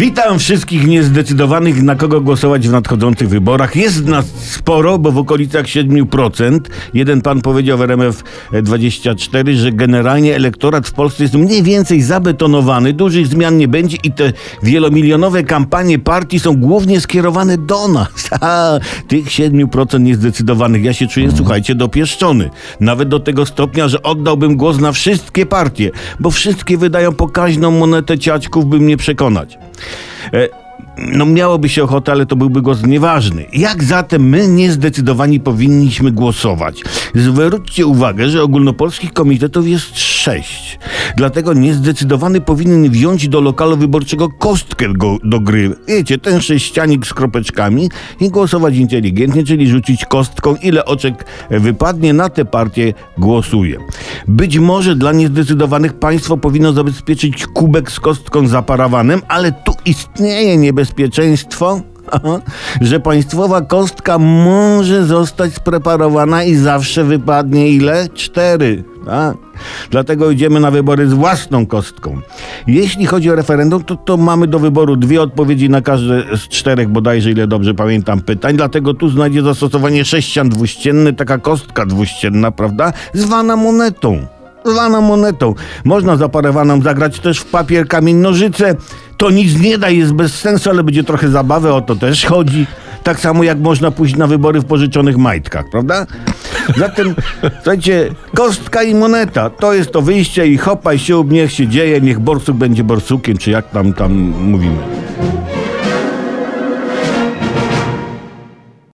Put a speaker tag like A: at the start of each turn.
A: Witam wszystkich niezdecydowanych, na kogo głosować w nadchodzących wyborach. Jest nas sporo, bo w okolicach 7%. Jeden pan powiedział w RMF24, że generalnie elektorat w Polsce jest mniej więcej zabetonowany, dużych zmian nie będzie i te wielomilionowe kampanie partii są głównie skierowane do nas. Tych 7% niezdecydowanych. Ja się czuję, słuchajcie, dopieszczony. Nawet do tego stopnia, że oddałbym głos na wszystkie partie, bo wszystkie wydają pokaźną monetę ciaćków, by mnie przekonać. E, no miałoby się ochotę, ale to byłby głos nieważny. Jak zatem my niezdecydowani powinniśmy głosować? Zwróćcie uwagę, że ogólnopolskich komitetów jest sześć. Dlatego niezdecydowany powinien wziąć do lokalu wyborczego kostkę go, do gry. Wiecie, ten sześcianik z kropeczkami i głosować inteligentnie, czyli rzucić kostką, ile oczek wypadnie, na tę partię głosuje. Być może dla niezdecydowanych państwo powinno zabezpieczyć kubek z kostką zaparawanem, ale tu istnieje niebezpieczeństwo, że państwowa kostka może zostać spreparowana i zawsze wypadnie ile? Cztery. Tak? Dlatego idziemy na wybory z własną kostką. Jeśli chodzi o referendum, to, to mamy do wyboru dwie odpowiedzi na każde z czterech bodajże, ile dobrze pamiętam, pytań. Dlatego tu znajdzie zastosowanie sześcian dwuścienny, taka kostka dwuścienna, prawda? Zwana monetą zwana monetą. Można zaparowaną zagrać też w papier, kamień, nożyce. To nic nie da, jest bez sensu, ale będzie trochę zabawy, o to też chodzi. Tak samo jak można pójść na wybory w pożyczonych majtkach, prawda? Zatem, słuchajcie, kostka i moneta, to jest to wyjście i hopa i sił, niech się dzieje, niech borsuk będzie borsukiem, czy jak tam, tam mówimy.